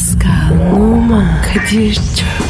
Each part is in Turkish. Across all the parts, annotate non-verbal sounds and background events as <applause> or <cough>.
Pascal, Oman, Kadir çok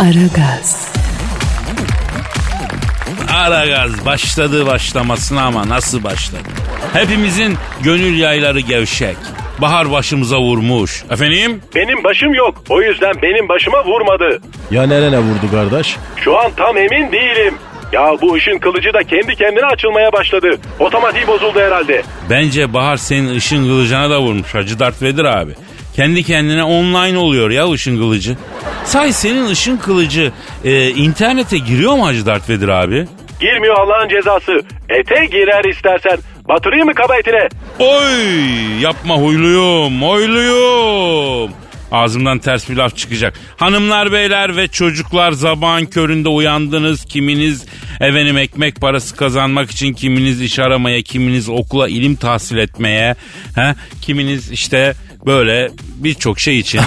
Aragaz, Aragaz başladı başlamasına ama nasıl başladı? Hepimizin gönül yayları gevşek. Bahar başımıza vurmuş. Efendim? Benim başım yok. O yüzden benim başıma vurmadı. Ya nerene vurdu kardeş? Şu an tam emin değilim. Ya bu ışın kılıcı da kendi kendine açılmaya başladı. Otomatiği bozuldu herhalde. Bence Bahar senin ışın kılıcına da vurmuş Hacı Dert Vedir abi. Kendi kendine online oluyor ya ışın kılıcı. Say senin ışın kılıcı e, internete giriyor mu Hacı Dert Vedir abi? Girmiyor Allah'ın cezası. Ete girer istersen. Batırayım mı kaba etine? Oy yapma huyluyum huyluyum. Ağzımdan ters bir laf çıkacak. Hanımlar beyler ve çocuklar sabahın köründe uyandınız. Kiminiz efendim ekmek parası kazanmak için, kiminiz iş aramaya, kiminiz okula ilim tahsil etmeye, he? kiminiz işte böyle birçok şey için.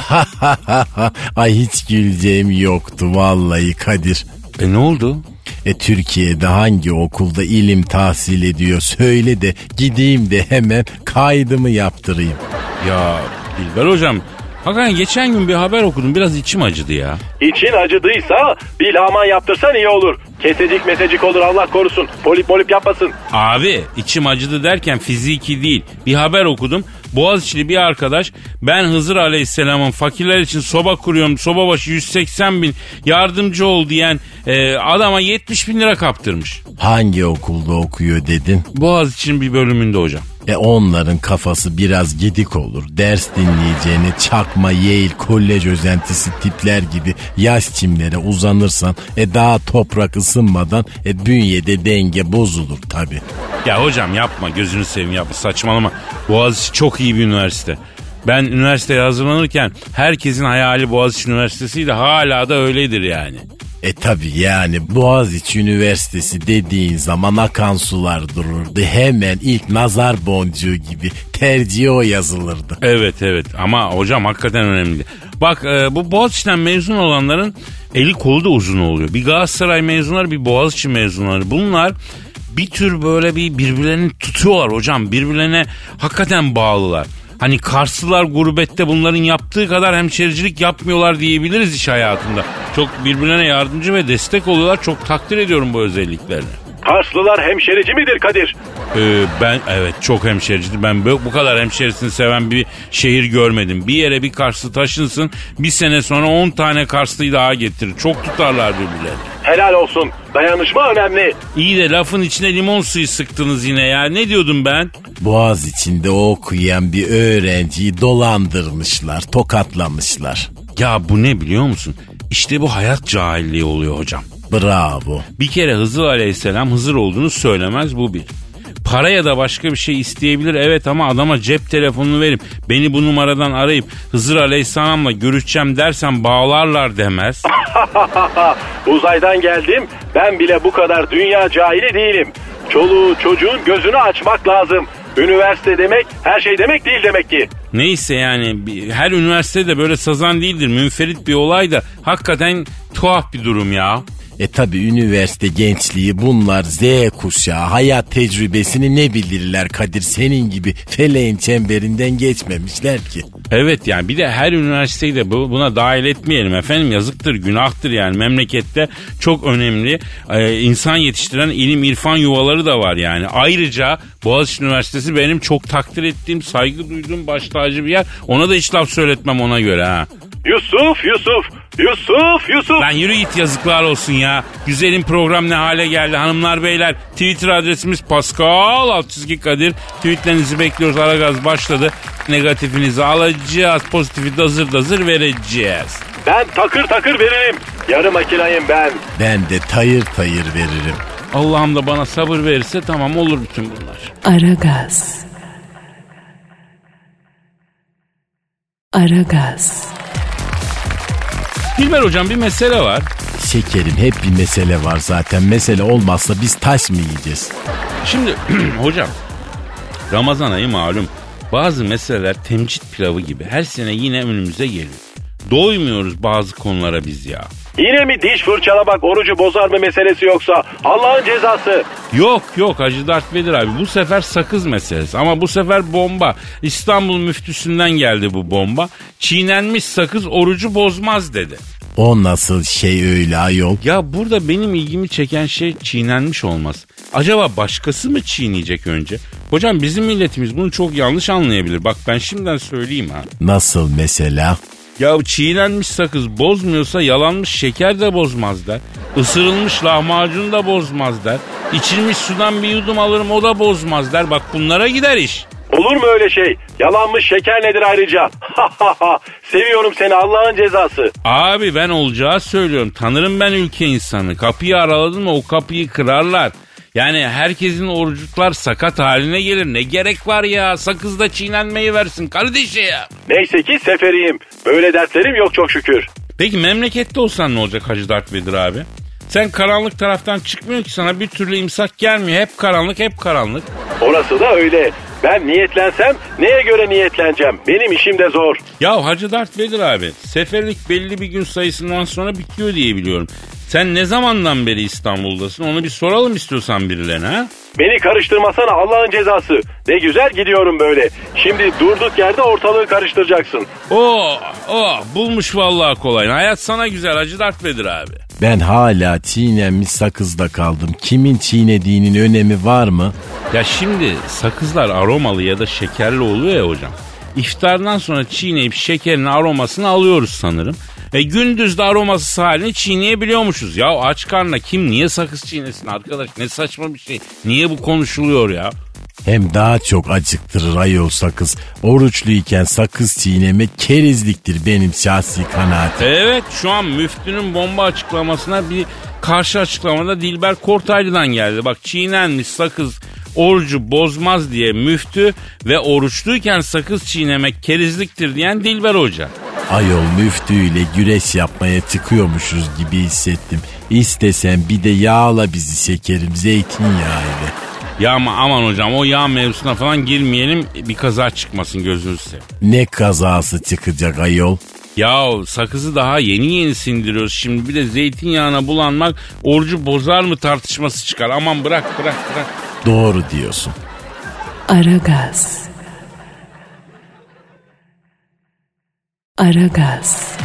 <laughs> Ay hiç güleceğim yoktu vallahi Kadir. e ne oldu? E Türkiye'de hangi okulda ilim tahsil ediyor söyle de gideyim de hemen kaydımı yaptırayım. Ya Dilber hocam hakikaten geçen gün bir haber okudum biraz içim acıdı ya. İçin acıdıysa bilhaman yaptırsan iyi olur. Kesecik mesecik olur Allah korusun. Polip polip yapmasın. Abi içim acıdı derken fiziki değil. Bir haber okudum. Boğaziçi'li bir arkadaş ben Hızır Aleyhisselam'ın fakirler için soba kuruyorum soba başı 180 bin yardımcı ol diyen e, adama 70 bin lira kaptırmış. Hangi okulda okuyor dedin? Boğaziçi'nin bir bölümünde hocam. E onların kafası biraz gidik olur. Ders dinleyeceğine çakma Yale kolej özentisi tipler gibi yaş çimlere uzanırsan e daha toprak ısınmadan e bünyede denge bozulur tabi. Ya hocam yapma gözünü seveyim yapma saçmalama. Boğaziçi çok iyi bir üniversite. Ben üniversiteye hazırlanırken herkesin hayali Boğaziçi Üniversitesi'ydi hala da öyledir yani. E tabi yani Boğaziçi Üniversitesi dediğin zaman akan sular dururdu. Hemen ilk nazar boncuğu gibi tercihi o yazılırdı. Evet evet ama hocam hakikaten önemli. Bak e, bu Boğaziçi'den mezun olanların eli kolu da uzun oluyor. Bir Galatasaray mezunları bir Boğaziçi mezunları. Bunlar bir tür böyle bir birbirlerini tutuyorlar hocam. Birbirlerine hakikaten bağlılar. Hani Karslılar gurbette bunların yaptığı kadar hemşericilik yapmıyorlar diyebiliriz iş hayatında. Çok birbirlerine yardımcı ve destek oluyorlar. Çok takdir ediyorum bu özelliklerini. Karslılar hemşerici midir Kadir? Ee, ben evet çok hemşericiydi. Ben bu bu kadar hemşerisini seven bir şehir görmedim. Bir yere bir Karslı taşınsın bir sene sonra 10 tane Karslıyı daha getirir. Çok tutarlar birbirlerini. Helal olsun. Dayanışma önemli. İyi de lafın içine limon suyu sıktınız yine ya. Ne diyordum ben? Boğaz içinde okuyan bir öğrenciyi dolandırmışlar, tokatlamışlar. Ya bu ne biliyor musun? İşte bu hayat cahilliği oluyor hocam. Bravo. Bir kere Hızır Aleyhisselam Hızır olduğunu söylemez bu bir. Para ya da başka bir şey isteyebilir evet ama adama cep telefonunu verip beni bu numaradan arayıp Hızır Aleyhisselam'la görüşeceğim dersen bağlarlar demez. <laughs> Uzaydan geldim. Ben bile bu kadar dünya cahili değilim. Çoluğu çocuğun gözünü açmak lazım. Üniversite demek her şey demek değil demek ki. Neyse yani her üniversitede böyle sazan değildir. Münferit bir olay da hakikaten tuhaf bir durum ya. E tabi üniversite gençliği bunlar Z kuşağı hayat tecrübesini ne bilirler Kadir senin gibi feleğin çemberinden geçmemişler ki. Evet yani bir de her üniversiteyi de bu- buna dahil etmeyelim efendim yazıktır günahtır yani memlekette çok önemli e, insan yetiştiren ilim irfan yuvaları da var yani. Ayrıca Boğaziçi Üniversitesi benim çok takdir ettiğim saygı duyduğum baş bir yer ona da hiç laf söyletmem ona göre ha. Yusuf, Yusuf, Yusuf, Yusuf. Lan yürü git yazıklar olsun ya. Güzelim program ne hale geldi hanımlar beyler. Twitter adresimiz Pascal alt çizgi Kadir. Tweetlerinizi bekliyoruz. Aragaz başladı. Negatifinizi alacağız. Pozitifi dazır dazır vereceğiz. Ben takır takır veririm. Yarı makinayım ben. Ben de tayır tayır veririm. Allah'ım da bana sabır verirse tamam olur bütün bunlar. Aragaz. Aragaz, Dilber hocam bir mesele var. Şekerim hep bir mesele var zaten. Mesele olmazsa biz taş mı yiyeceğiz? Şimdi <clears throat> hocam Ramazan ayı malum. Bazı meseleler temcit pilavı gibi her sene yine önümüze geliyor. Doymuyoruz bazı konulara biz ya. Yine mi diş fırçalamak orucu bozar mı meselesi yoksa Allah'ın cezası. Yok yok Hacı Dert Vedir abi bu sefer sakız meselesi ama bu sefer bomba. İstanbul müftüsünden geldi bu bomba. Çiğnenmiş sakız orucu bozmaz dedi. O nasıl şey öyle ayol? Ya burada benim ilgimi çeken şey çiğnenmiş olmaz. Acaba başkası mı çiğneyecek önce? Hocam bizim milletimiz bunu çok yanlış anlayabilir. Bak ben şimdiden söyleyeyim ha. Nasıl mesela? Ya çiğnenmiş sakız bozmuyorsa yalanmış şeker de bozmaz der. Isırılmış lahmacun da bozmaz der. İçilmiş sudan bir yudum alırım o da bozmaz der. Bak bunlara gider iş. Olur mu öyle şey? Yalanmış şeker nedir ayrıca? <laughs> Seviyorum seni Allah'ın cezası. Abi ben olacağı söylüyorum. Tanırım ben ülke insanı. Kapıyı araladın mı o kapıyı kırarlar. Yani herkesin orucuklar sakat haline gelir. Ne gerek var ya? Sakızda çiğnenmeyi versin kardeşi ya. Neyse ki seferiyim. Böyle dertlerim yok çok şükür. Peki memlekette olsan ne olacak Hacı Dert Vedir abi? Sen karanlık taraftan çıkmıyor ki sana bir türlü imsak gelmiyor. Hep karanlık hep karanlık. Orası da öyle. Ben niyetlensem neye göre niyetleneceğim? Benim işim de zor. Ya Hacı Dert Vedir abi seferlik belli bir gün sayısından sonra bitiyor diye biliyorum. Sen ne zamandan beri İstanbul'dasın onu bir soralım istiyorsan birilerine ha? Beni karıştırmasana Allah'ın cezası. Ne güzel gidiyorum böyle. Şimdi durduk yerde ortalığı karıştıracaksın. Oo, oh, bulmuş vallahi kolay. Hayat sana güzel Hacı Dert Vedir abi. Ben hala çiğnenmiş sakızda kaldım. Kimin çiğnediğinin önemi var mı? Ya şimdi sakızlar aromalı ya da şekerli oluyor ya hocam. İftardan sonra çiğneyip şekerin aromasını alıyoruz sanırım. E gündüz de aromasız halini çiğneyebiliyormuşuz. Ya aç karnına kim niye sakız çiğnesin arkadaş ne saçma bir şey. Niye bu konuşuluyor ya? Hem daha çok acıktırır ayol sakız. Oruçluyken sakız çiğnemek kerizliktir benim şahsi kanaatim. Evet şu an müftünün bomba açıklamasına bir karşı açıklamada Dilber Kortaylı'dan geldi. Bak çiğnenmiş sakız orucu bozmaz diye müftü ve oruçluyken sakız çiğnemek kerizliktir diyen Dilber Hoca. Ayol müftüyle güreş yapmaya çıkıyormuşuz gibi hissettim. İstesen bir de yağla bizi şekerim zeytinyağı ile. Ya ama aman hocam o yağ mevzusuna falan girmeyelim bir kaza çıkmasın gözünüzü seveyim. Ne kazası çıkacak ayol? Ya sakızı daha yeni yeni sindiriyoruz şimdi bir de zeytinyağına bulanmak orucu bozar mı tartışması çıkar. Aman bırak bırak bırak. Doğru diyorsun. Aragaz. Aragaz.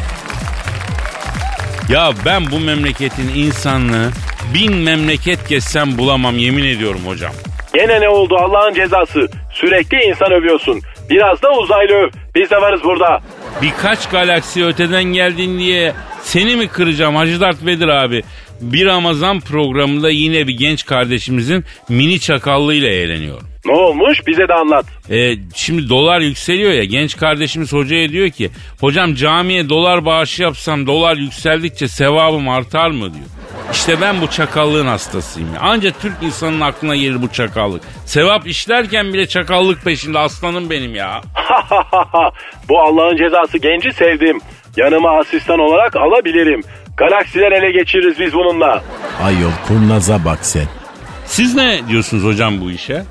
Ya ben bu memleketin insanlığı bin memleket gezsem bulamam yemin ediyorum hocam. Gene ne oldu Allah'ın cezası? Sürekli insan övüyorsun. Biraz da uzaylı öv. Biz de varız burada. Birkaç galaksi öteden geldin diye seni mi kıracağım Hacı Dert Vedir abi? Bir Ramazan programında yine bir genç kardeşimizin mini çakallığıyla eğleniyorum. Ne olmuş bize de anlat. E, şimdi dolar yükseliyor ya genç kardeşimiz hocaya diyor ki hocam camiye dolar bağışı yapsam dolar yükseldikçe sevabım artar mı diyor. İşte ben bu çakallığın hastasıyım. ya. Anca Türk insanının aklına gelir bu çakallık. Sevap işlerken bile çakallık peşinde aslanım benim ya. <laughs> Bu Allah'ın cezası genci sevdim. Yanıma asistan olarak alabilirim. Galaksiler ele geçiririz biz bununla. Ayol kurnaza bak sen. Siz ne diyorsunuz hocam bu işe?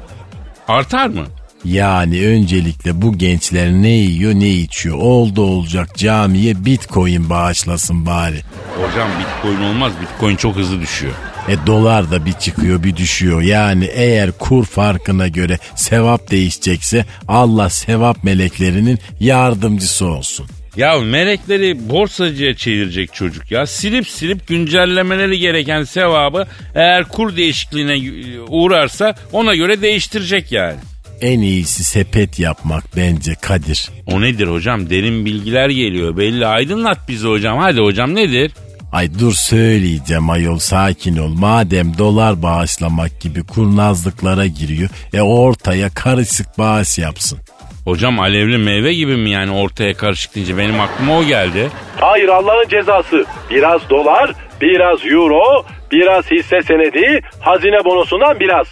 Artar mı? Yani öncelikle bu gençler ne yiyor ne içiyor. Oldu olacak camiye bitcoin bağışlasın bari. Hocam bitcoin olmaz. Bitcoin çok hızlı düşüyor. E dolar da bir çıkıyor bir düşüyor. Yani eğer kur farkına göre sevap değişecekse Allah sevap meleklerinin yardımcısı olsun. Ya melekleri borsacıya çevirecek çocuk ya. Silip silip güncellemeleri gereken sevabı eğer kur değişikliğine uğrarsa ona göre değiştirecek yani. En iyisi sepet yapmak bence Kadir. O nedir hocam? Derin bilgiler geliyor. Belli aydınlat bizi hocam. Hadi hocam nedir? Ay dur söyleyeceğim ayol sakin ol. Madem dolar bağışlamak gibi kurnazlıklara giriyor e ortaya karışık bağış yapsın. Hocam alevli meyve gibi mi yani ortaya karışık deyince benim aklıma o geldi. Hayır Allah'ın cezası. Biraz dolar, biraz euro, biraz hisse senedi, hazine bonosundan biraz.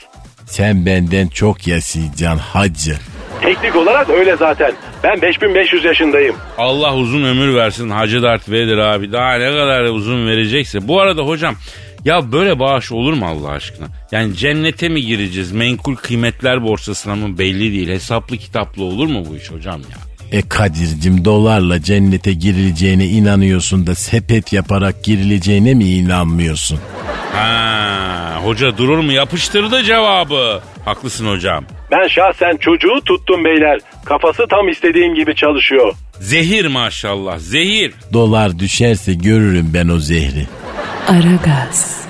Sen benden çok yaşayacaksın hacı. Teknik olarak öyle zaten. Ben 5500 yaşındayım. Allah uzun ömür versin Hacı Dert Vedir abi. Daha ne kadar uzun verecekse. Bu arada hocam ya böyle bağış olur mu Allah aşkına? Yani cennete mi gireceğiz? Menkul kıymetler borsasına mı belli değil. Hesaplı kitaplı olur mu bu iş hocam ya? E Kadir'cim dolarla cennete girileceğine inanıyorsun da sepet yaparak girileceğine mi inanmıyorsun? Ha, hoca durur mu? Yapıştırdı cevabı. Haklısın hocam. Ben şahsen çocuğu tuttum beyler. Kafası tam istediğim gibi çalışıyor. Zehir maşallah zehir. Dolar düşerse görürüm ben o zehri. Aragaz.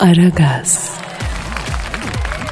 Aragaz.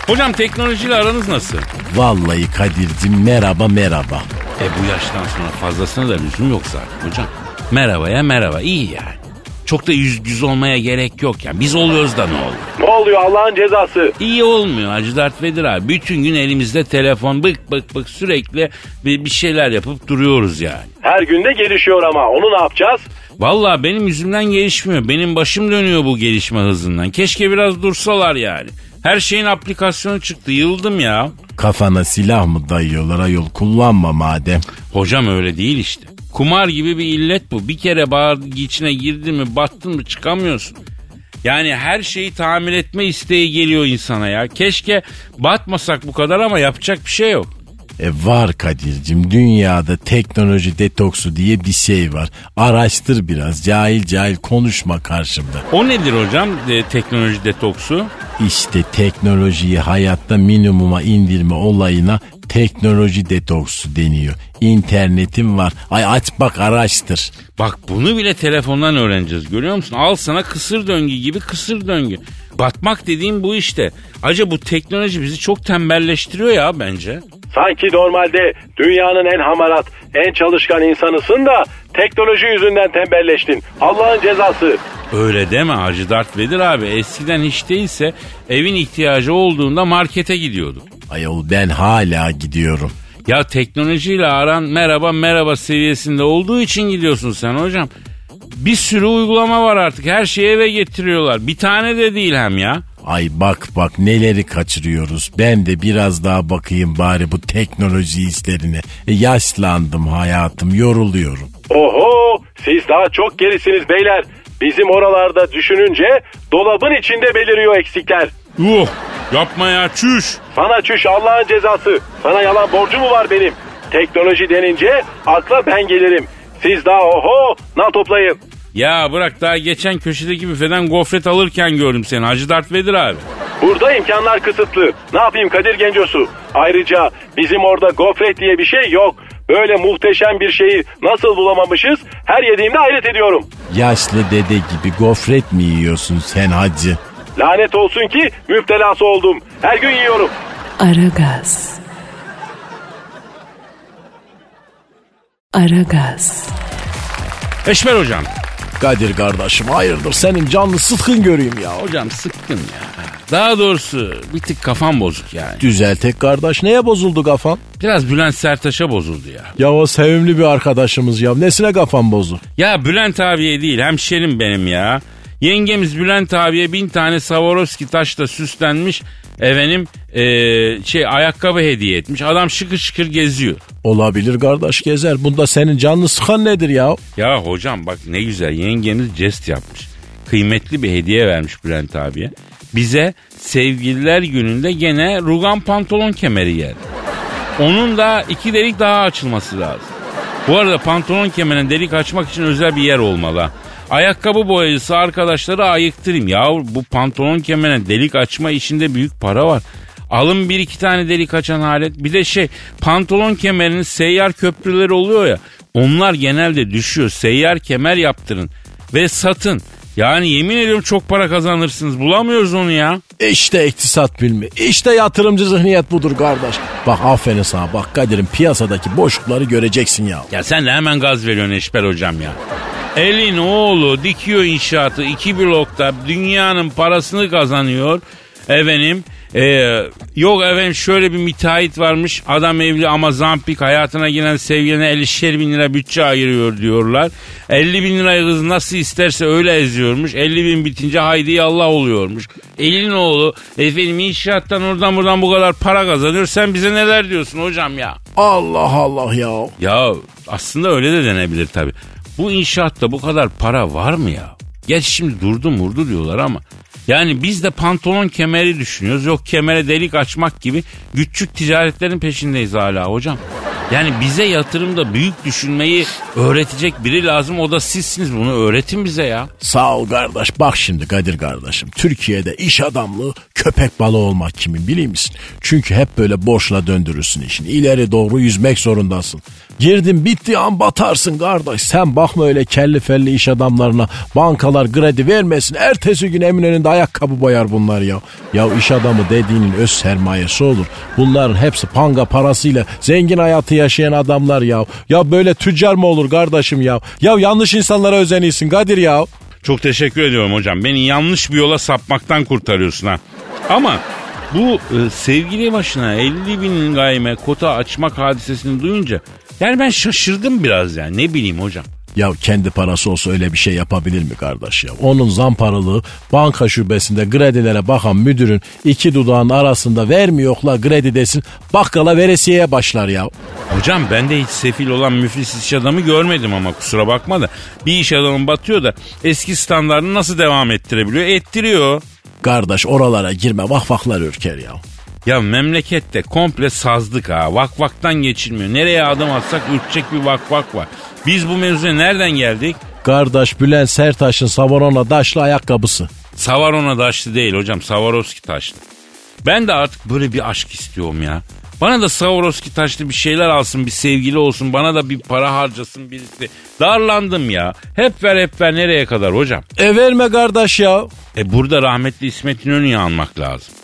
Hocam teknolojiyle aranız nasıl? Vallahi Kadir'cim merhaba merhaba. E bu yaştan sonra fazlasına da lüzum yok zaten hocam. Merhabaya merhaba iyi yani. Çok da yüz yüz olmaya gerek yok yani. Biz oluyoruz da ne oluyor? Ne oluyor Allah'ın cezası? İyi olmuyor Hacı Dert Vedir abi. Bütün gün elimizde telefon bık bık bık sürekli bir, bir şeyler yapıp duruyoruz yani. Her günde gelişiyor ama onu ne yapacağız? Vallahi benim yüzümden gelişmiyor. Benim başım dönüyor bu gelişme hızından. Keşke biraz dursalar yani. Her şeyin aplikasyonu çıktı. Yıldım ya. Kafana silah mı dayıyorlar ayol kullanma madem. Hocam öyle değil işte. Kumar gibi bir illet bu. Bir kere bağır içine girdin mi battın mı çıkamıyorsun. Yani her şeyi tamir etme isteği geliyor insana ya. Keşke batmasak bu kadar ama yapacak bir şey yok. E var Kadir'cim dünyada teknoloji detoksu diye bir şey var. Araştır biraz cahil cahil konuşma karşımda. O nedir hocam e, teknoloji detoksu? İşte teknolojiyi hayatta minimuma indirme olayına teknoloji detoksu deniyor. İnternetim var. Ay aç bak araştır. Bak bunu bile telefondan öğreneceğiz görüyor musun? Al sana kısır döngü gibi kısır döngü. Batmak dediğim bu işte. Acaba bu teknoloji bizi çok tembelleştiriyor ya bence. Sanki normalde dünyanın en hamarat, en çalışkan insanısın da teknoloji yüzünden tembelleştin. Allah'ın cezası. Öyle deme Hacı Dert Vedir abi. Eskiden hiç değilse evin ihtiyacı olduğunda markete gidiyorduk. Ayol ben hala gidiyorum. Ya teknolojiyle aran merhaba merhaba seviyesinde olduğu için gidiyorsun sen hocam. Bir sürü uygulama var artık. Her şeyi eve getiriyorlar. Bir tane de değil hem ya. Ay bak bak neleri kaçırıyoruz. Ben de biraz daha bakayım bari bu teknoloji işlerine. E, yaşlandım hayatım yoruluyorum. Oho siz daha çok gerisiniz beyler. Bizim oralarda düşününce dolabın içinde beliriyor eksikler. Yuh yapma ya çüş. Sana çüş Allah'ın cezası. Sana yalan borcu mu var benim? Teknoloji denince akla ben gelirim. Siz daha oho na toplayın. Ya bırak daha geçen köşedeki büfeden gofret alırken gördüm seni Hacı Dert Vedir abi. Burada imkanlar kısıtlı. Ne yapayım Kadir Gencosu? Ayrıca bizim orada gofret diye bir şey yok. Böyle muhteşem bir şeyi nasıl bulamamışız her yediğimde hayret ediyorum. Yaşlı dede gibi gofret mi yiyorsun sen hacı? Lanet olsun ki müptelası oldum. Her gün yiyorum. Aragaz. Aragaz. Eşmer hocam. Kadir kardeşim hayırdır senin canlı sıtkın göreyim ya. Hocam sıkkın ya. Daha doğrusu bir tık kafam bozuk yani. Düzeltek kardeş neye bozuldu kafan? Biraz Bülent Sertaş'a bozuldu ya. Ya o sevimli bir arkadaşımız ya. Nesine kafan bozdu? Ya Bülent abiye değil hemşerim benim ya. Yengemiz Bülent abiye bin tane Swarovski taşla süslenmiş efendim eee, şey ayakkabı hediye etmiş. Adam şıkır şıkır geziyor. Olabilir kardeş gezer. Bunda senin canlı sıkan nedir ya? Ya hocam bak ne güzel yengemiz jest yapmış. Kıymetli bir hediye vermiş Bülent abiye. Bize sevgililer gününde gene rugan pantolon kemeri yer. Onun da iki delik daha açılması lazım. Bu arada pantolon kemerine delik açmak için özel bir yer olmalı. Ayakkabı boyacısı arkadaşları ayıktırayım. Ya bu pantolon kemerine delik açma işinde büyük para var. Alın bir iki tane delik açan alet. Bir de şey pantolon kemerinin seyyar köprüleri oluyor ya. Onlar genelde düşüyor. Seyyar kemer yaptırın ve satın. Yani yemin ediyorum çok para kazanırsınız. Bulamıyoruz onu ya. İşte iktisat bilmi. İşte yatırımcı zihniyet budur kardeş. Bak aferin sana bak Kadir'in piyasadaki boşlukları göreceksin ya. Ya sen de hemen gaz veriyorsun Eşber hocam ya. Elin oğlu dikiyor inşaatı iki blokta dünyanın parasını kazanıyor. Efendim Ee, yok efendim şöyle bir müteahhit varmış. Adam evli ama zampik hayatına giren sevgiline 50'şer bin lira bütçe ayırıyor diyorlar. 50 bin lirayı kız nasıl isterse öyle eziyormuş. 50 bin bitince haydi Allah oluyormuş. Elin oğlu efendim inşaattan oradan buradan bu kadar para kazanıyor. Sen bize neler diyorsun hocam ya? Allah Allah ya. Ya aslında öyle de denebilir tabii. Bu inşaatta bu kadar para var mı ya? Geç şimdi durdu murdu diyorlar ama. Yani biz de pantolon kemeri düşünüyoruz. Yok kemere delik açmak gibi küçük ticaretlerin peşindeyiz hala hocam. Yani bize yatırımda büyük düşünmeyi öğretecek biri lazım. O da sizsiniz. Bunu öğretin bize ya. Sağ ol kardeş. Bak şimdi Kadir kardeşim. Türkiye'de iş adamlığı köpek balığı olmak kimin biliyor musun? Çünkü hep böyle boşuna döndürürsün işini. İleri doğru yüzmek zorundasın. Girdin bitti an batarsın kardeş. Sen bakma öyle kelli felli iş adamlarına. Bankalar kredi vermesin. Ertesi gün Eminönü'nde ayakkabı boyar bunlar ya. Ya iş adamı dediğinin öz sermayesi olur. Bunların hepsi panga parasıyla zengin hayatı yaşayan adamlar ya. Ya böyle tüccar mı olur kardeşim ya? Ya yanlış insanlara özeniyorsun Kadir ya. Çok teşekkür ediyorum hocam. Beni yanlış bir yola sapmaktan kurtarıyorsun ha. Ama bu e, sevgili başına 50 bin gayme kota açmak hadisesini duyunca yani ben şaşırdım biraz yani ne bileyim hocam. Ya kendi parası olsa öyle bir şey yapabilir mi kardeş ya? Onun zamparalığı banka şubesinde kredilere bakan müdürün iki dudağın arasında vermiyor la kredi desin bakkala veresiyeye başlar ya. Hocam ben de hiç sefil olan müflis iş adamı görmedim ama kusura bakma da bir iş adamı batıyor da eski standartını nasıl devam ettirebiliyor? Ettiriyor. Kardeş oralara girme vahvaklar ürker ya. Ya memlekette komple sazdık ha. Vakvaktan geçilmiyor. Nereye adım atsak ürkecek bir vakvak var. Biz bu mevzuya nereden geldik? Kardeş Bülent Sertaş'ın Savarona daşlı ayakkabısı. Savarona taşlı değil hocam. Swarovski taşlı. Ben de artık böyle bir aşk istiyorum ya. Bana da Swarovski taşlı bir şeyler alsın, bir sevgili olsun, bana da bir para harcasın birisi. Darlandım ya. Hep ver hep ver nereye kadar hocam? E verme kardeş ya. E burada rahmetli İsmet İnönü'yü almak lazım.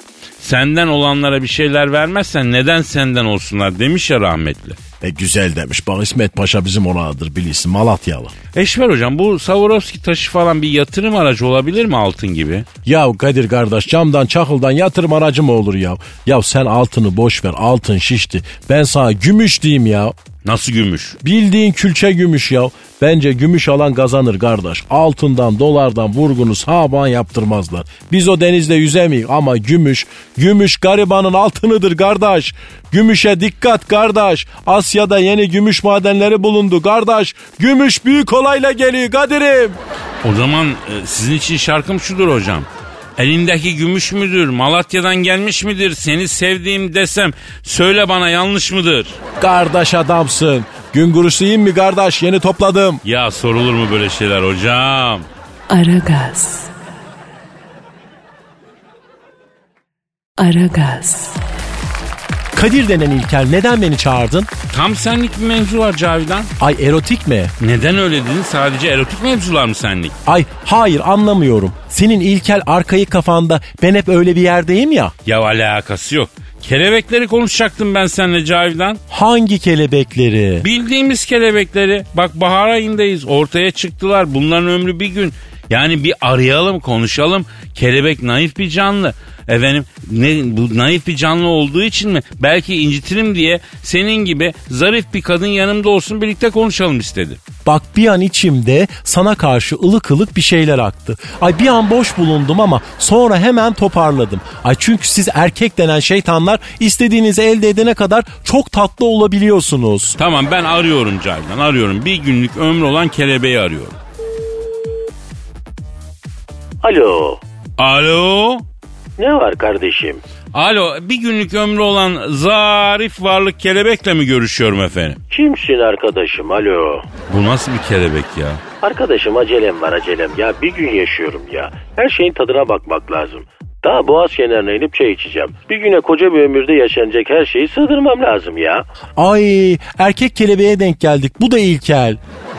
Senden olanlara bir şeyler vermezsen neden senden olsunlar demiş ya rahmetli. E güzel demiş. Bak İsmet Paşa bizim oradır bilirsin Malatyalı. Eşver hocam bu Swarovski taşı falan bir yatırım aracı olabilir mi altın gibi? Ya Kadir kardeş camdan çakıldan yatırım aracı mı olur ya? Ya sen altını boş ver altın şişti. Ben sana gümüş diyeyim ya. Nasıl gümüş? Bildiğin külçe gümüş ya. Bence gümüş alan kazanır kardeş. Altından dolardan vurgunu saban yaptırmazlar. Biz o denizde yüzemeyiz ama gümüş, gümüş garibanın altınıdır kardeş. Gümüşe dikkat kardeş. Asya'da yeni gümüş madenleri bulundu kardeş. Gümüş büyük olayla geliyor Kadir'im. O zaman e, sizin için şarkım şudur hocam. Elindeki gümüş müdür? Malatya'dan gelmiş midir? Seni sevdiğim desem söyle bana yanlış mıdır? Kardeş adamsın. Gün gurusu yiyeyim mi kardeş? Yeni topladım. Ya sorulur mu böyle şeyler hocam? Aragaz. Aragaz. Kadir denen İlker neden beni çağırdın? Tam senlik bir mevzu var Cavidan. Ay erotik mi? Neden öyle dedin? Sadece erotik mevzular mı senlik? Ay hayır anlamıyorum. Senin İlkel arkayı kafanda ben hep öyle bir yerdeyim ya. Ya alakası yok. Kelebekleri konuşacaktım ben seninle Cavidan. Hangi kelebekleri? Bildiğimiz kelebekleri. Bak bahar ayındayız. Ortaya çıktılar. Bunların ömrü bir gün. Yani bir arayalım, konuşalım. Kelebek naif bir canlı. Efendim ne, bu naif bir canlı olduğu için mi? Belki incitirim diye senin gibi zarif bir kadın yanımda olsun birlikte konuşalım istedi. Bak bir an içimde sana karşı ılık ılık bir şeyler aktı. Ay bir an boş bulundum ama sonra hemen toparladım. Ay çünkü siz erkek denen şeytanlar istediğinizi elde edene kadar çok tatlı olabiliyorsunuz. Tamam ben arıyorum Cavidan arıyorum. Bir günlük ömrü olan kelebeği arıyorum. Alo. Alo? Ne var kardeşim? Alo bir günlük ömrü olan zarif varlık kelebekle mi görüşüyorum efendim? Kimsin arkadaşım? Alo. Bu nasıl bir kelebek ya? Arkadaşım acelem var acelem. Ya bir gün yaşıyorum ya. Her şeyin tadına bakmak lazım. Daha boğaz kenarına inip çay içeceğim. Bir güne koca bir ömürde yaşanacak her şeyi sığdırmam lazım ya. Ay erkek kelebeğe denk geldik. Bu da İlkel.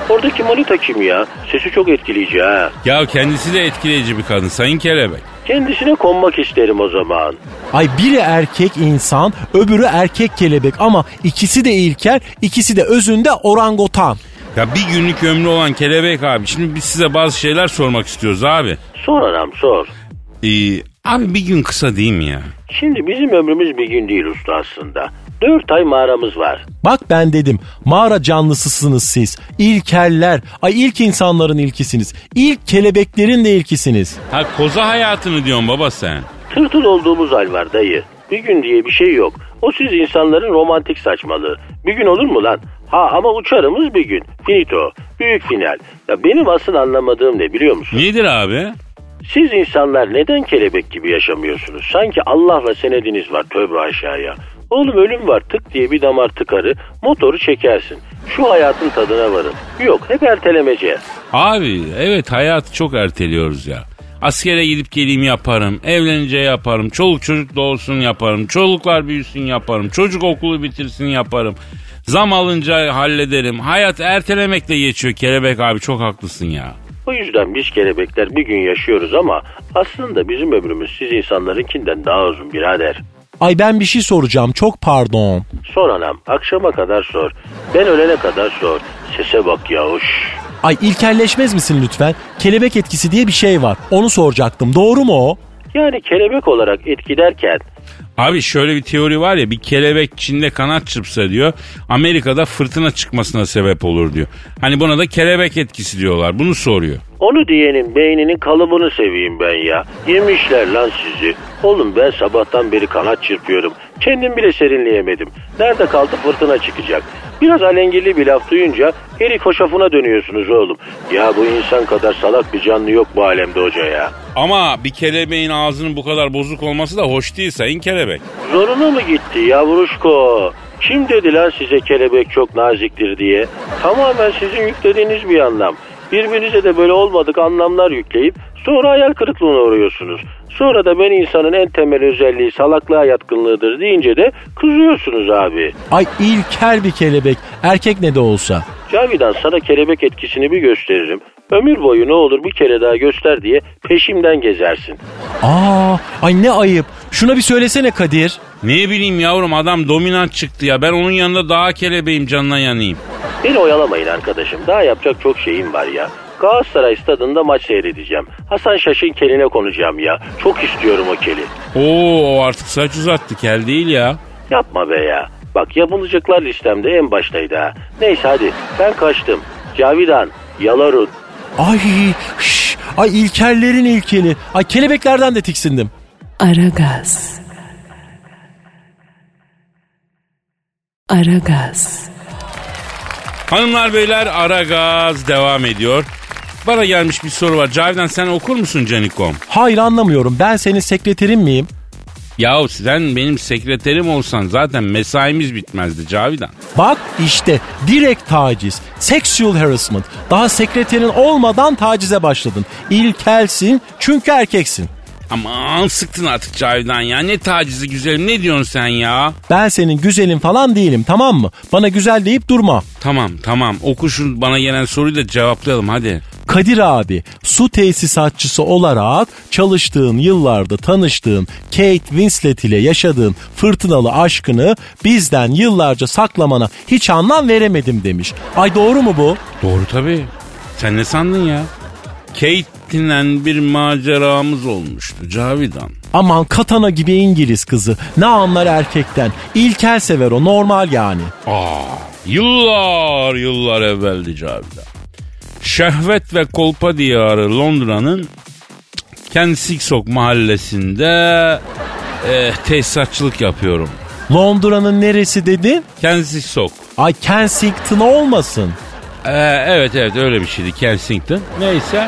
Oradaki manita kim ya? Sesi çok etkileyici ha. Ya kendisi de etkileyici bir kadın sayın kelebek. Kendisine konmak isterim o zaman. Ay biri erkek insan, öbürü erkek kelebek ama ikisi de ilkel, ikisi de özünde orangotan. Ya bir günlük ömrü olan kelebek abi. Şimdi biz size bazı şeyler sormak istiyoruz abi. Sor anam sor. Ee, Abi bir gün kısa değil mi ya? Şimdi bizim ömrümüz bir gün değil usta aslında. Dört ay mağaramız var. Bak ben dedim mağara canlısısınız siz. İlkeller. Ay ilk insanların ilkisiniz. İlk kelebeklerin de ilkisiniz. Ha koza hayatını diyorsun baba sen. Tırtıl olduğumuz hal var dayı. Bir gün diye bir şey yok. O siz insanların romantik saçmalığı. Bir gün olur mu lan? Ha ama uçarımız bir gün. Finito. Büyük final. Ya benim asıl anlamadığım ne biliyor musun? Nedir abi? Siz insanlar neden kelebek gibi yaşamıyorsunuz? Sanki Allah'la senediniz var tövbe aşağıya. Oğlum ölüm var tık diye bir damar tıkarı motoru çekersin. Şu hayatın tadına varın. Yok hep ertelemece. Abi evet hayatı çok erteliyoruz ya. Askere gidip geleyim yaparım. Evlenince yaparım. Çoluk çocuk doğsun yaparım. Çoluklar büyüsün yaparım. Çocuk okulu bitirsin yaparım. Zam alınca hallederim. Hayat ertelemekle geçiyor kelebek abi çok haklısın ya. O yüzden biz kelebekler bir gün yaşıyoruz ama aslında bizim ömrümüz siz insanlarınkinden daha uzun birader. Ay ben bir şey soracağım çok pardon. Sor anam akşama kadar sor. Ben ölene kadar sor. Sese bak yavuş. Ay ilkelleşmez misin lütfen? Kelebek etkisi diye bir şey var. Onu soracaktım. Doğru mu o? Yani kelebek olarak etkilerken Abi şöyle bir teori var ya bir kelebek Çin'de kanat çırpsa diyor Amerika'da fırtına çıkmasına sebep olur diyor. Hani buna da kelebek etkisi diyorlar bunu soruyor. Onu diyenin beyninin kalıbını seveyim ben ya. Yemişler lan sizi. Oğlum ben sabahtan beri kanat çırpıyorum. Kendim bile serinleyemedim. Nerede kaldı fırtına çıkacak. Biraz alengirli bir laf duyunca erik hoşafına dönüyorsunuz oğlum. Ya bu insan kadar salak bir canlı yok bu alemde hoca ya. Ama bir kelebeğin ağzının bu kadar bozuk olması da hoş değil sayın kelebek. Zoruna mı gitti yavruşko? Kim dedi lan size kelebek çok naziktir diye? Tamamen sizin yüklediğiniz bir anlam. Birbirinize de böyle olmadık anlamlar yükleyip sonra hayal kırıklığına uğruyorsunuz. Sonra da ben insanın en temel özelliği salaklığa yatkınlığıdır deyince de kızıyorsunuz abi. Ay ilkel bir kelebek. Erkek ne de olsa. Cavidan sana kelebek etkisini bir gösteririm. Ömür boyu ne olur bir kere daha göster diye peşimden gezersin. Aa, ay ne ayıp. Şuna bir söylesene Kadir. Ne bileyim yavrum adam dominant çıktı ya ben onun yanında daha kelebeğim canına yanayım. Beni oyalamayın arkadaşım. Daha yapacak çok şeyim var ya. Galatasaray stadında maç seyredeceğim. Hasan Şaş'ın keline konacağım ya. Çok istiyorum o keli. Oo o artık saç uzattı kel değil ya. Yapma be ya. Bak yapılacaklar listemde en baştaydı ha. Neyse hadi ben kaçtım. Cavidan, Yalarut. Ay, şş, ay ilkellerin ilkeli. Ay kelebeklerden de tiksindim. Aragaz. Aragaz. Hanımlar beyler ara gaz devam ediyor. Bana gelmiş bir soru var. Cavidan sen okur musun Canikom? Hayır anlamıyorum. Ben senin sekreterin miyim? Yahu sen benim sekreterim olsan zaten mesaimiz bitmezdi Cavidan. Bak işte direkt taciz. Sexual harassment. Daha sekreterin olmadan tacize başladın. İlkelsin çünkü erkeksin. Aman sıktın artık Cavidan ya. Ne tacizi güzelim ne diyorsun sen ya? Ben senin güzelin falan değilim tamam mı? Bana güzel deyip durma. Tamam tamam oku şu bana gelen soruyu da cevaplayalım hadi. Kadir abi su tesisatçısı olarak çalıştığın yıllarda tanıştığın Kate Winslet ile yaşadığın fırtınalı aşkını bizden yıllarca saklamana hiç anlam veremedim demiş. Ay doğru mu bu? Doğru tabii. Sen ne sandın ya? Kate'le bir maceramız olmuştu Cavidan. Aman katana gibi İngiliz kızı. Ne anlar erkekten. İlkel sever o normal yani. Aa, yıllar yıllar evveldi Cavidan. Şehvet ve kolpa diyarı Londra'nın Kensington mahallesinde e, tesisatçılık yapıyorum. Londra'nın neresi dedin? Kensington. Ay Kensington olmasın. Ee, evet evet öyle bir şeydi Kensington. Neyse.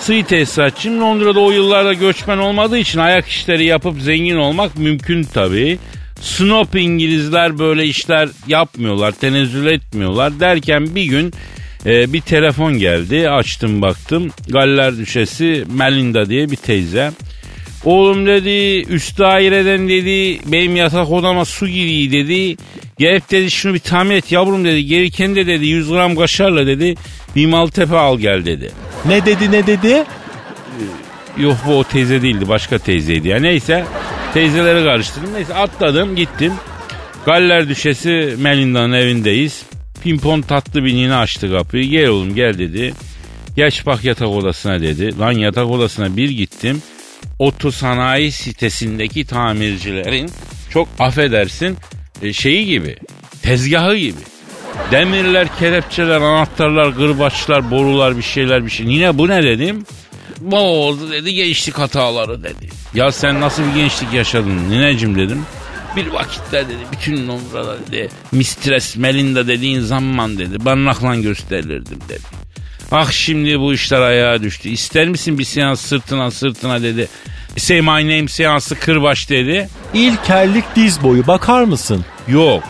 Sığ tesisatçıyım. Londra'da o yıllarda göçmen olmadığı için ayak işleri yapıp zengin olmak mümkün tabii. Snob İngilizler böyle işler yapmıyorlar, tenezzül etmiyorlar. Derken bir gün e, bir telefon geldi. Açtım baktım. Galler Düşesi Melinda diye bir teyze. Oğlum dedi üst daireden dedi benim yatak odama su giriyor dedi. Gelip dedi şunu bir tamir et yavrum dedi. Gereken de dedi 100 gram kaşarla dedi bir Maltepe al gel dedi. Ne dedi ne dedi? Yok bu o teyze değildi başka teyzeydi ya. Neyse teyzeleri karıştırdım. Neyse atladım gittim. Galler Düşesi Melinda'nın evindeyiz. Pimpon tatlı bir nine açtı kapıyı. Gel oğlum gel dedi. Geç bak yatak odasına dedi. Lan yatak odasına bir gittim. otosanayi sitesindeki tamircilerin çok affedersin şeyi gibi tezgahı gibi. Demirler, kelepçeler, anahtarlar, gırbaçlar, borular bir şeyler bir şey. Yine bu ne dedim? Bu oldu dedi gençlik hataları dedi. Ya sen nasıl bir gençlik yaşadın nineciğim dedim. Bir vakitler dedi bütün numaralar dedi. Mistress Melinda dediğin zaman dedi. Barnakla gösterilirdim dedi. Ah şimdi bu işler ayağa düştü. İster misin bir seans sırtına sırtına dedi. Say my name seansı kırbaç dedi. İlkellik diz boyu bakar mısın? Yok.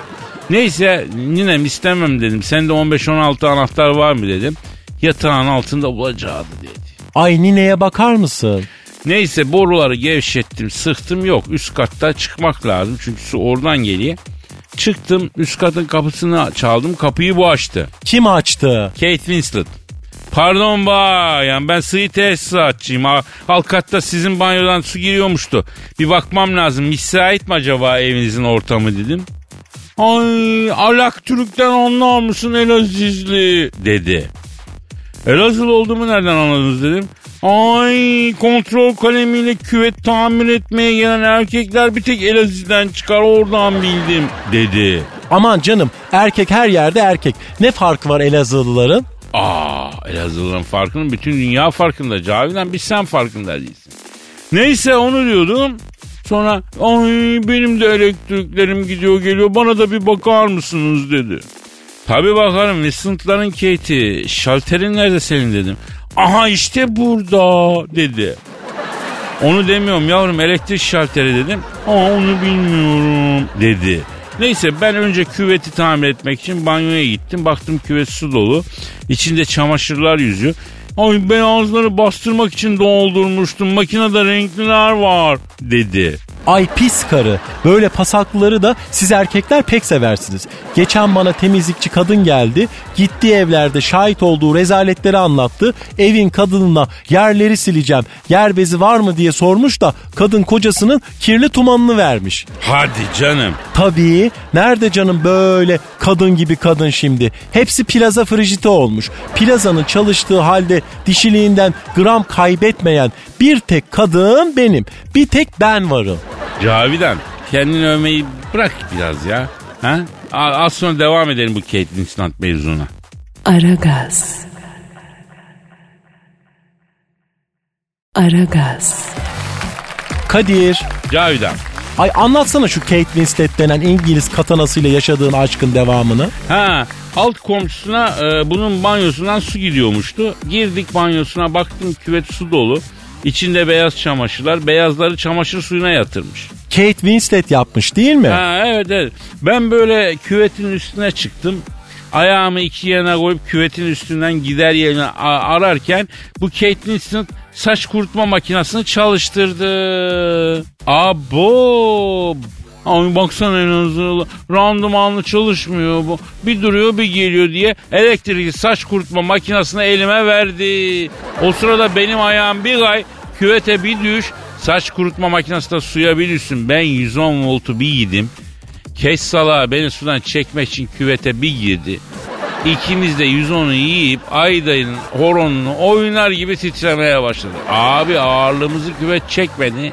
Neyse ninem istemem dedim. Sende 15-16 anahtar var mı dedim. Yatağın altında bulacağı dedi. Ay nineye bakar mısın? Neyse boruları gevşettim sıktım yok üst katta çıkmak lazım çünkü su oradan geliyor. Çıktım üst katın kapısını çaldım kapıyı bu açtı. Kim açtı? Kate Winslet. Pardon bayan ben sığ tesisatçıyım. Alt katta sizin banyodan su giriyormuştu. Bir bakmam lazım. Müsait mi acaba evinizin ortamı dedim. Ay alak Türk'ten anlar mısın Elazizli dedi. Elazığlı olduğumu nereden anladınız dedim. Ay kontrol kalemiyle küvet tamir etmeye gelen erkekler bir tek Elazığ'dan çıkar oradan bildim dedi. Aman canım erkek her yerde erkek. Ne farkı var Elazığlıların? Aa Elazığlıların farkının bütün dünya farkında Cavidan bir sen farkında değilsin. Neyse onu diyordum. Sonra ay benim de elektriklerim gidiyor geliyor bana da bir bakar mısınız dedi. Tabi bakarım Vincent'ların Kate'i şalterin nerede senin dedim. Aha işte burada dedi. Onu demiyorum yavrum elektrik şalteri dedim. Aa onu bilmiyorum dedi. Neyse ben önce küveti tamir etmek için banyoya gittim. Baktım küvet su dolu. İçinde çamaşırlar yüzüyor. Ay beyazları bastırmak için doldurmuştum. Makinede renkliler var dedi. Ay pis karı. Böyle pasaklıları da siz erkekler pek seversiniz. Geçen bana temizlikçi kadın geldi. Gittiği evlerde şahit olduğu rezaletleri anlattı. Evin kadınına yerleri sileceğim, yer bezi var mı diye sormuş da kadın kocasının kirli tumanını vermiş. Hadi canım. Tabii. Nerede canım böyle kadın gibi kadın şimdi? Hepsi plaza frijite olmuş. Plazanın çalıştığı halde dişiliğinden gram kaybetmeyen bir tek kadın benim. Bir tek ben varım. Cavidan kendini övmeyi bırak biraz ya. Ha? Az sonra devam edelim bu Kate Winslet mevzuna. Aragaz. Aragaz. Kadir. Cavidan. Ay anlatsana şu Kate Winslet denen İngiliz katanasıyla yaşadığın aşkın devamını. Ha alt komşusuna e, bunun banyosundan su gidiyormuştu. Girdik banyosuna baktım küvet su dolu. İçinde beyaz çamaşırlar. Beyazları çamaşır suyuna yatırmış. Kate Winslet yapmış değil mi? Ha evet evet. Ben böyle küvetin üstüne çıktım. Ayağımı iki yana koyup küvetin üstünden gider yerine ararken bu Kate Winslet saç kurutma makinesini çalıştırdı. Abo. Abi baksana en azından randımanlı çalışmıyor bu. Bir duruyor bir geliyor diye elektrikli saç kurutma makinesini elime verdi. O sırada benim ayağım bir kay küvete bir düş saç kurutma makinesi de suya bir düşsün. Ben 110 voltu bir yedim. Keş salağı beni sudan çekmek için küvete bir girdi. İkimiz de 110'u yiyip Ayday'ın horonunu oynar gibi titremeye başladık. Abi ağırlığımızı küvet çekmedi.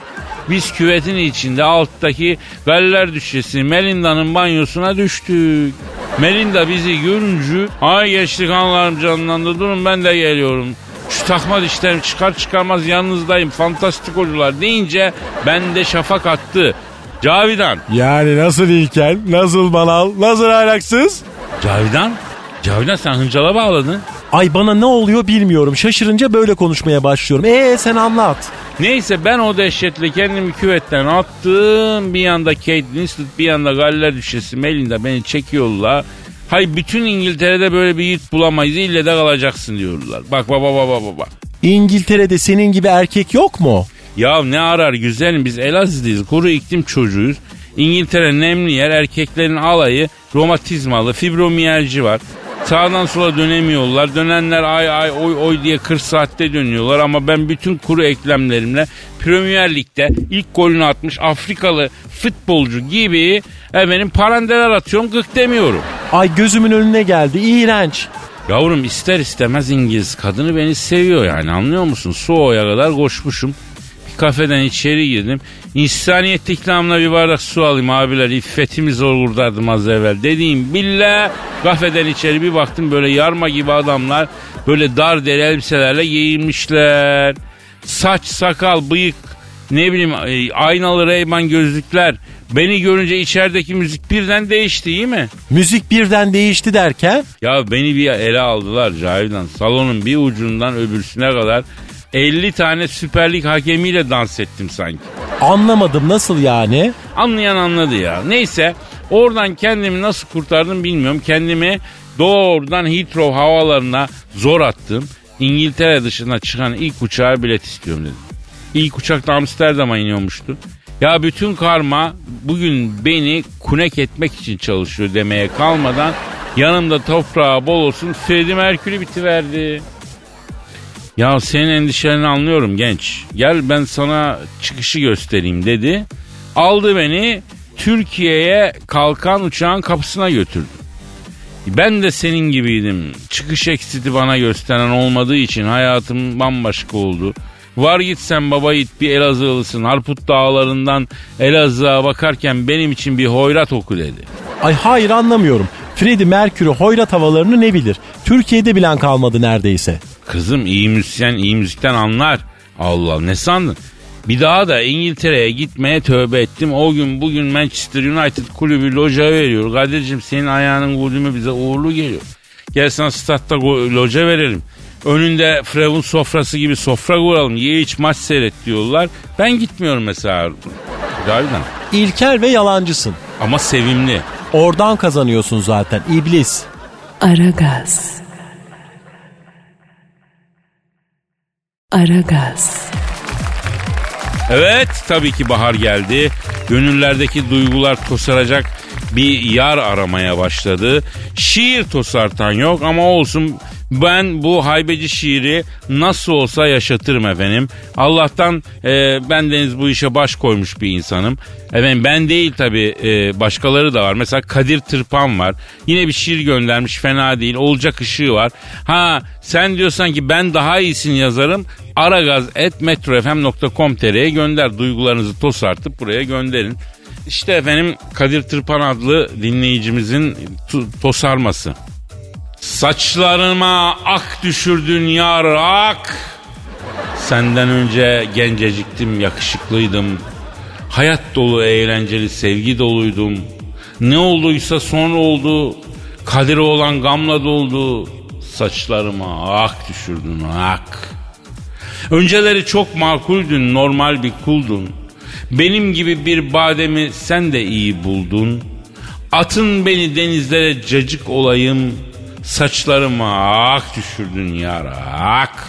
Biz küvetin içinde alttaki galler düşesi Melinda'nın banyosuna düştük. Melinda bizi görünce ay geçti kanlarım canlandı durun ben de geliyorum. Şu takma dişlerimi çıkar çıkarmaz yanınızdayım fantastik oyuncular deyince ben de şafak attı. Cavidan. Yani nasıl ilkel, nasıl banal, nasıl ahlaksız? Cavidan? Cavidan sen hıncala bağladın. Ay bana ne oluyor bilmiyorum. Şaşırınca böyle konuşmaya başlıyorum. Ee sen anlat. Neyse ben o dehşetle kendimi küvetten attım. Bir yanda Kate Winslet bir yanda Galler Düşesi Melinda beni çekiyorlar. Hay bütün İngiltere'de böyle bir yiğit bulamayız ille de kalacaksın diyorlar. Bak baba baba baba. İngiltere'de senin gibi erkek yok mu? Ya ne arar güzelim biz Elazığlıyız kuru iklim çocuğuyuz. İngiltere nemli yer erkeklerin alayı romatizmalı fibromiyalji var. Sağdan sola dönemiyorlar. Dönenler ay ay oy oy diye 40 saatte dönüyorlar ama ben bütün kuru eklemlerimle Premier Lig'de ilk golünü atmış Afrikalı futbolcu gibi efendim parandeler atıyorum gık demiyorum. Ay gözümün önüne geldi. İğrenç. Yavrum ister istemez İngiliz kadını beni seviyor yani anlıyor musun? Soğuya kadar koşmuşum. kafeden içeri girdim. İnsaniyet ikramına bir bardak su alayım abiler. İffetimi zor kurtardım az evvel. Dediğim billah kafeden içeri bir baktım böyle yarma gibi adamlar böyle dar deri elbiselerle giyinmişler. Saç, sakal, bıyık, ne bileyim e, aynalı reyban gözlükler. Beni görünce içerideki müzik birden değişti iyi mi? Müzik birden değişti derken Ya beni bir ele aldılar Cavidan. Salonun bir ucundan öbürsüne kadar 50 tane Süper Lig hakemiyle dans ettim sanki. Anlamadım nasıl yani? Anlayan anladı ya. Neyse oradan kendimi nasıl kurtardım bilmiyorum. Kendimi doğrudan Heathrow havalarına zor attım. İngiltere dışına çıkan ilk uçağa bilet istiyorum dedim. İlk uçakta Amsterdam'a iniyormuştu. Ya bütün karma bugün beni kunek etmek için çalışıyor demeye kalmadan yanımda toprağı bol olsun Freddie Mercury bitiverdi. Ya senin endişelerini anlıyorum genç. Gel ben sana çıkışı göstereyim dedi. Aldı beni Türkiye'ye kalkan uçağın kapısına götürdü. Ben de senin gibiydim. Çıkış eksiti bana gösteren olmadığı için hayatım bambaşka oldu. Var git sen baba yiğit bir Elazığlısın. Harput dağlarından Elazığ'a bakarken benim için bir hoyrat oku dedi. Ay hayır anlamıyorum. Freddie Mercury hoyrat havalarını ne bilir? Türkiye'de bilen kalmadı neredeyse. Kızım iyi müzisyen iyi müzikten anlar. Allah ne sandın? Bir daha da İngiltere'ye gitmeye tövbe ettim. O gün bugün Manchester United kulübü loca veriyor. Kadir'cim senin ayağının kulübü bize uğurlu geliyor. Gel sana statta loca verelim. Önünde Frev'un sofrası gibi sofra kuralım. Ye iç maç seyret diyorlar. Ben gitmiyorum mesela. Cavidan. İlkel ve yalancısın. Ama sevimli. Oradan kazanıyorsun zaten iblis. Aragaz. Aragaz. Evet tabii ki bahar geldi. Gönüllerdeki duygular tosaracak bir yar aramaya başladı. Şiir tosartan yok ama olsun ben bu haybeci şiiri nasıl olsa yaşatırım efendim. Allah'tan e, ben deniz bu işe baş koymuş bir insanım. Efendim ben değil tabii e, başkaları da var. Mesela Kadir Tırpan var. Yine bir şiir göndermiş fena değil. Olacak ışığı var. Ha sen diyorsan ki ben daha iyisini yazarım. aragaz.metrofm.com.tr'ye gönder. Duygularınızı tosartıp buraya gönderin. İşte efendim Kadir Tırpan adlı dinleyicimizin tosarması. Saçlarıma ak düşürdün yar ak. Senden önce genceciktim, yakışıklıydım. Hayat dolu, eğlenceli, sevgi doluydum. Ne olduysa sonra oldu. Kaderi olan gamla doldu. Saçlarıma ak düşürdün ak. Önceleri çok makuldün, normal bir kuldun. Benim gibi bir bademi sen de iyi buldun. Atın beni denizlere cacık olayım. Saçlarıma ak düşürdün yara ak.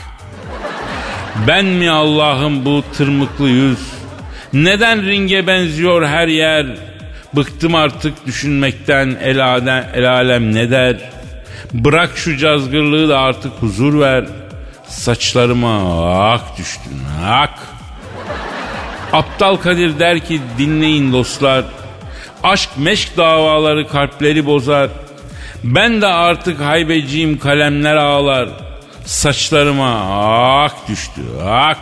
Ben mi Allah'ım bu tırmıklı yüz? Neden ringe benziyor her yer? Bıktım artık düşünmekten el, alem, el alem ne der? Bırak şu cazgırlığı da artık huzur ver. Saçlarıma ak düştün ak. Aptal Kadir der ki dinleyin dostlar. Aşk meşk davaları kalpleri bozar. Ben de artık haybeciyim kalemler ağlar. Saçlarıma ak düştü ak.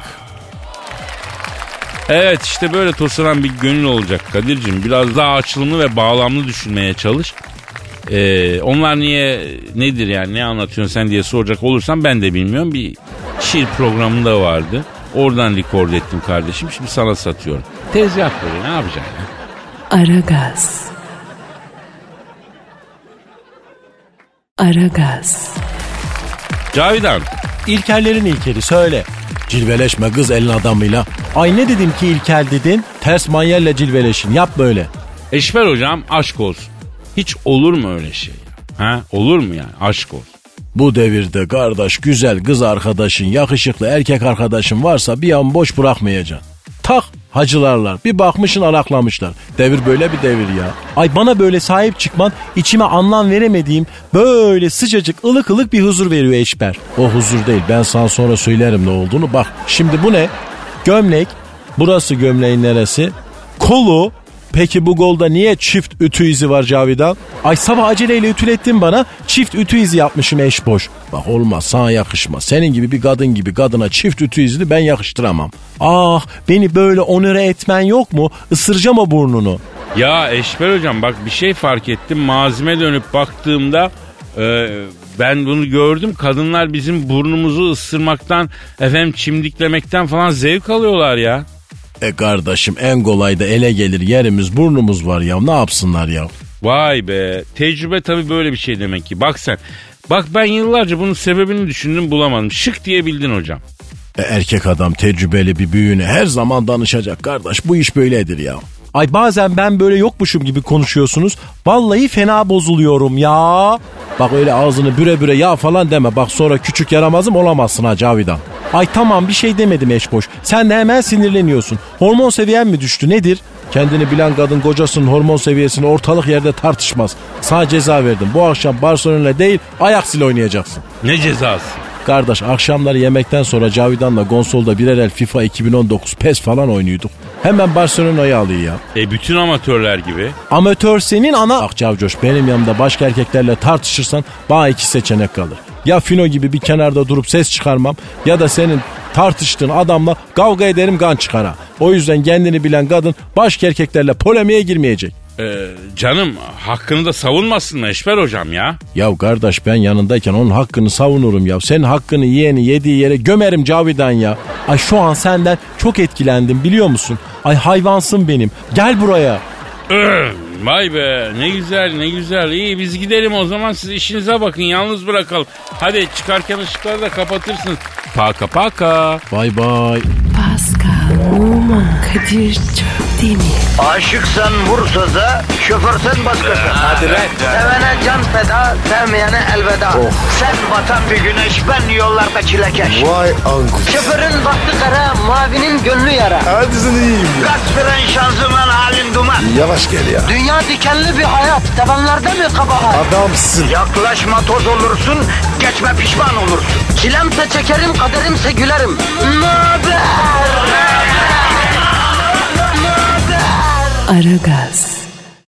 Evet işte böyle tosaran bir gönül olacak Kadir'cim. Biraz daha açılımlı ve bağlamlı düşünmeye çalış. Ee, onlar niye nedir yani ne anlatıyorsun sen diye soracak olursam ben de bilmiyorum. Bir şiir programında vardı. Oradan rekord ettim kardeşim. Şimdi sana satıyorum. Tezgah böyle ne yapacaksın ya? Aragaz. Cavidan İlkellerin ilkeli söyle. Cilveleşme kız elin adamıyla. Ay ne dedim ki ilkel dedin? Ters manyerle cilveleşin yap böyle. Eşber hocam aşk olsun. Hiç olur mu öyle şey? ya? Ha? Olur mu yani aşk olsun? Bu devirde kardeş güzel kız arkadaşın, yakışıklı erkek arkadaşın varsa bir an boş bırakmayacaksın. Tak hacılarlar bir bakmışın araklamışlar. Devir böyle bir devir ya. Ay bana böyle sahip çıkman içime anlam veremediğim böyle sıcacık ılık ılık bir huzur veriyor Eşber. O huzur değil ben sana sonra söylerim ne olduğunu. Bak şimdi bu ne? Gömlek. Burası gömleğin neresi? Kolu Peki bu golda niye çift ütü izi var Cavidan? Ay sabah aceleyle ütülettin bana çift ütü izi yapmışım eş boş. Bak olmaz sana yakışmaz. Senin gibi bir kadın gibi kadına çift ütü izini ben yakıştıramam. Ah beni böyle onore etmen yok mu? Isıracağım o burnunu. Ya Eşber hocam bak bir şey fark ettim. Mazime dönüp baktığımda e, ben bunu gördüm. Kadınlar bizim burnumuzu ısırmaktan, efendim çimdiklemekten falan zevk alıyorlar ya. E kardeşim en kolay da ele gelir yerimiz burnumuz var ya ne yapsınlar ya? Vay be. Tecrübe tabii böyle bir şey demek ki. Bak sen. Bak ben yıllarca bunun sebebini düşündüm bulamadım. Şık diyebildin hocam. E, erkek adam tecrübeli bir büyüğüne her zaman danışacak kardeş. Bu iş böyledir ya. Ay bazen ben böyle yokmuşum gibi konuşuyorsunuz. Vallahi fena bozuluyorum ya. Bak öyle ağzını büre büre ya falan deme. Bak sonra küçük yaramazım olamazsın ha Cavidan. Ay tamam bir şey demedim eşboş. Sen de hemen sinirleniyorsun. Hormon seviyen mi düştü nedir? Kendini bilen kadın kocasının hormon seviyesini ortalık yerde tartışmaz. Sana ceza verdim. Bu akşam Barcelona değil Ajax ile oynayacaksın. Ne cezası? Kardeş akşamları yemekten sonra Cavidan'la Gonsol'da birer el FIFA 2019 PES falan oynuyorduk. Hemen Barcelona'yı alıyor ya. E bütün amatörler gibi. Amatör senin ana... Bak Cavcoş benim yanımda başka erkeklerle tartışırsan bana iki seçenek kalır. Ya Fino gibi bir kenarda durup ses çıkarmam ya da senin tartıştığın adamla kavga ederim gan çıkara. O yüzden kendini bilen kadın başka erkeklerle polemiğe girmeyecek. Ee, canım hakkını da savunmasın mı Eşber hocam ya? Ya kardeş ben yanındayken onun hakkını savunurum ya. Senin hakkını yiyeni yediği yere gömerim Cavidan ya. Ay şu an senden çok etkilendim biliyor musun? Ay hayvansın benim. Gel buraya. Vay be ne güzel ne güzel. İyi biz gidelim o zaman siz işinize bakın yalnız bırakalım. Hadi çıkarken ışıkları da kapatırsınız. Paka paka. Bay bay. Pascal, Oman, Kadir çok değil mi? Aşıksan vursa da, şoförsen başkasın. Hadi Sevene can feda, sevmeyene elveda. Sen batan bir güneş, ben yollarda çilekeş. Vay anku. Şoförün baktı kara, mavinin gönlü yara. Hadi sen iyiyim ya. Kasperen şanzıman halin duman. Yavaş gel ya. Dünya dikenli bir hayat, sevenlerde mi kabahar? Adamsın. Yaklaşma toz olursun, geçme pişman olursun. Çilemse çekerim, kaderimse gülerim. Möber! Aragaz.